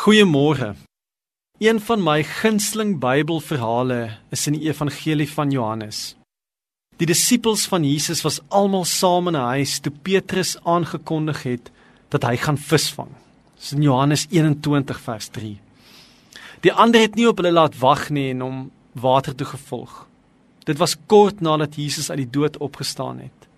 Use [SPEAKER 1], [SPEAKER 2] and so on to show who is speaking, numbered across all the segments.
[SPEAKER 1] Goeiemôre. Een van my gunsteling Bybelverhale is in die Evangelie van Johannes. Die disippels van Jesus was almal saam in 'n huis toe Petrus aangekondig het dat hy gaan visvang. Dis in Johannes 21 vers 3. Die ander het nie op hulle laat wag nie en hom water toe gevolg. Dit was kort nadat Jesus uit die dood opgestaan het.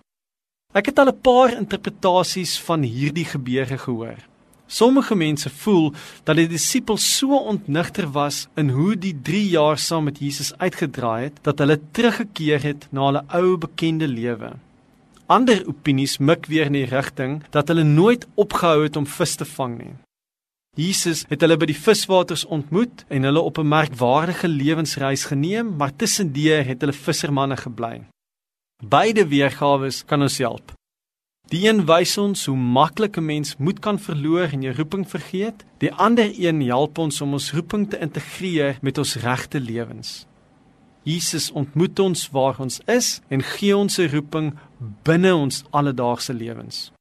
[SPEAKER 1] Ek het al 'n paar interpretasies van hierdie gebeure gehoor. Sommige mense voel dat die disippels so ontnigter was in hoe die 3 jaar saam met Jesus uitgedraai het dat hulle teruggekeer het na hulle ou bekende lewe. Ander opinies mik weer in die rigting dat hulle nooit opgehou het om vis te vang nie. Jesus het hulle by die viswaters ontmoet en hulle op 'n merkwaardige lewensreis geneem, maar tussendeur het hulle vissermanne gebly. Beide weergawe kan ons help. Die een wys ons hoe maklik 'n mens moed kan verloor en jou roeping vergeet. Die ander een help ons om ons roeping te integreer met ons regte lewens. Jesus ontmoet ons waar ons is en gee ons 'n roeping binne ons alledaagse lewens.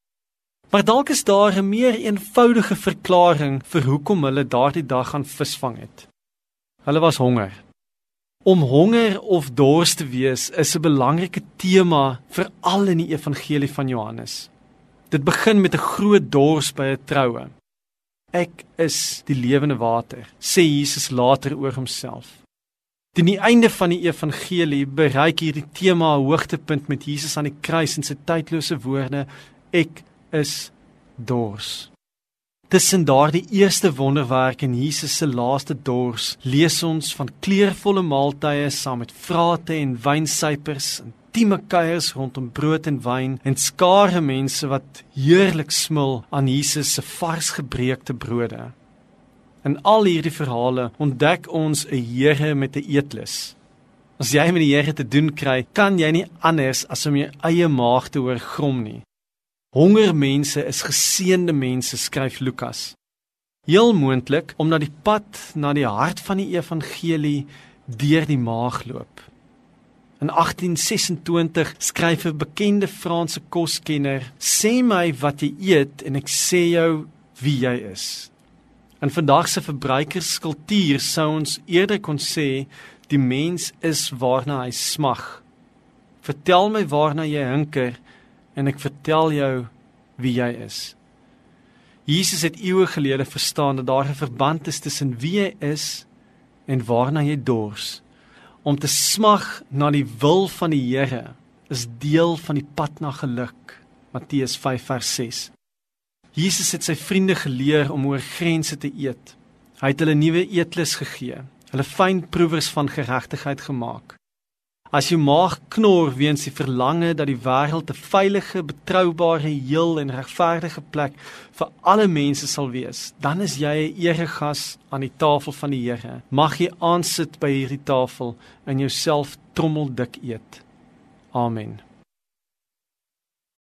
[SPEAKER 1] Maar dalk is daar 'n meer eenvoudige verklaring vir hoekom hulle daardie dag gaan visvang het. Hulle was honger. Om honger of dors te wees is 'n belangrike tema vir al in die evangelie van Johannes. Dit begin met 'n groot dors by 'n troue. Ek is die lewende water, sê Jesus later oor homself. Teen die einde van die evangelie bereik hierdie tema 'n hoogtepunt met Jesus aan die kruis en sy tydlose woorde: Ek is dors. Tussen daardie eerste wonderwerk en Jesus se laaste dors, lees ons van kleurvolle maaltye saam met vrate en wynsypers, intieme kuiers rondom brood en wyn en skare mense wat heerlik smil aan Jesus se vars gebreekte brode. In al hierdie verhale ontdek ons 'n Here met 'n eetlus. As jy met die Here te doen kry, kan jy nie anders as om jou eie maag te hoor grom nie. Hongermense is geseënde mense, skryf Lukas. Heel moontlik omdat die pad na die hart van die evangelie deur die maag loop. In 1826 skryf 'n bekende Franse koskenner: "Sê my wat jy eet en ek sê jou wie jy is." In vandag se verbruikerskultuur sou ons eerder kon sê die mens is waarna hy smag. Vertel my waarna jy hinker en ek vertel jou wie jy is. Jesus het eeue gelede verstaan dat daar 'n verband is tussen wie jy is en waarna jy dors. Om te smag na die wil van die Here is deel van die pad na geluk. Matteus 5:6. Jesus het sy vriende geleer om oor grense te eet. Hy het hulle nuwe eetlus gegee, hulle fyn proewers van geregtigheid gemaak. As jou maag knor weens die verlange dat die wêreld 'n veilige, betroubare, heel en regverdige plek vir alle mense sal wees, dan is jy 'n eregas aan die tafel van die Here. Mag jy aansit by hierdie tafel en jouself trommeldik eet. Amen.